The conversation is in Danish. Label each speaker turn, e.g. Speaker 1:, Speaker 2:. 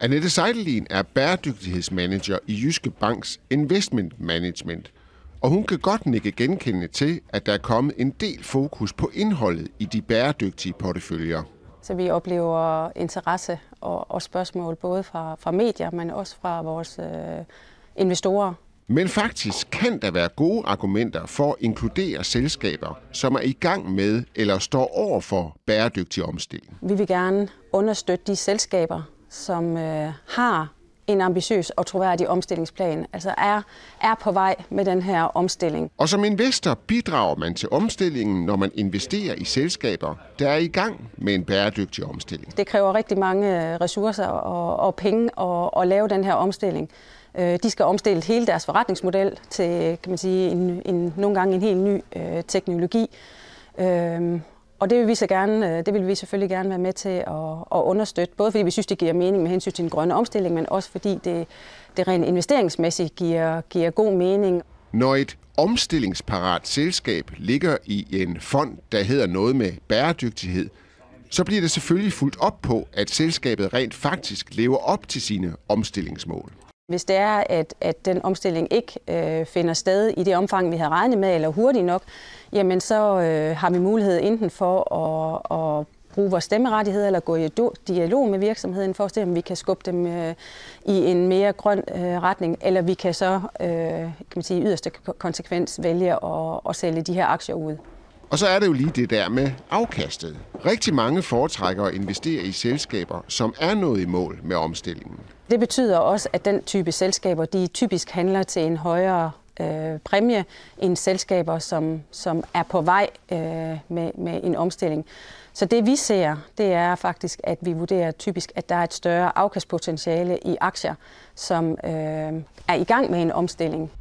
Speaker 1: Annette Seidelin er bæredygtighedsmanager i Jyske Banks Investment Management, og hun kan godt nikke genkendende til, at der er kommet en del fokus på indholdet i de bæredygtige porteføljer.
Speaker 2: Så vi oplever interesse og, og spørgsmål både fra, fra medier, men også fra vores øh, investorer.
Speaker 1: Men faktisk kan der være gode argumenter for at inkludere selskaber, som er i gang med eller står over for bæredygtig omstilling.
Speaker 2: Vi vil gerne understøtte de selskaber, som øh, har en ambitiøs og troværdig omstillingsplan, altså er, er på vej med den her omstilling.
Speaker 1: Og som investor bidrager man til omstillingen, når man investerer i selskaber, der er i gang med en bæredygtig omstilling.
Speaker 2: Det kræver rigtig mange ressourcer og, og penge at, at lave den her omstilling. Øh, de skal omstille hele deres forretningsmodel til kan man sige, en, en, nogle gange en helt ny øh, teknologi. Øh, og det vil vi så gerne, øh, det vil vi selvfølgelig gerne være med til at, at understøtte, både fordi vi synes, det giver mening med hensyn til den grønne omstilling, men også fordi det, det rent investeringsmæssigt giver, giver god mening.
Speaker 1: Når et omstillingsparat selskab ligger i en fond, der hedder noget med bæredygtighed, så bliver det selvfølgelig fuldt op på, at selskabet rent faktisk lever op til sine omstillingsmål.
Speaker 2: Hvis det er, at, at den omstilling ikke øh, finder sted i det omfang, vi har regnet med, eller hurtigt nok, jamen så øh, har vi mulighed enten for at, at bruge vores stemmerettigheder eller gå i dialog med virksomheden for at se, om vi kan skubbe dem øh, i en mere grøn øh, retning, eller vi kan så øh, kan man sige, yderste konsekvens vælge at, at sælge de her aktier ud.
Speaker 1: Og så er det jo lige det der med afkastet. Rigtig mange foretrækker at investere i selskaber, som er nået i mål med omstillingen.
Speaker 2: Det betyder også, at den type selskaber, de typisk handler til en højere øh, præmie end selskaber, som, som er på vej øh, med, med en omstilling. Så det vi ser, det er faktisk, at vi vurderer typisk, at der er et større afkastpotentiale i aktier, som øh, er i gang med en omstilling.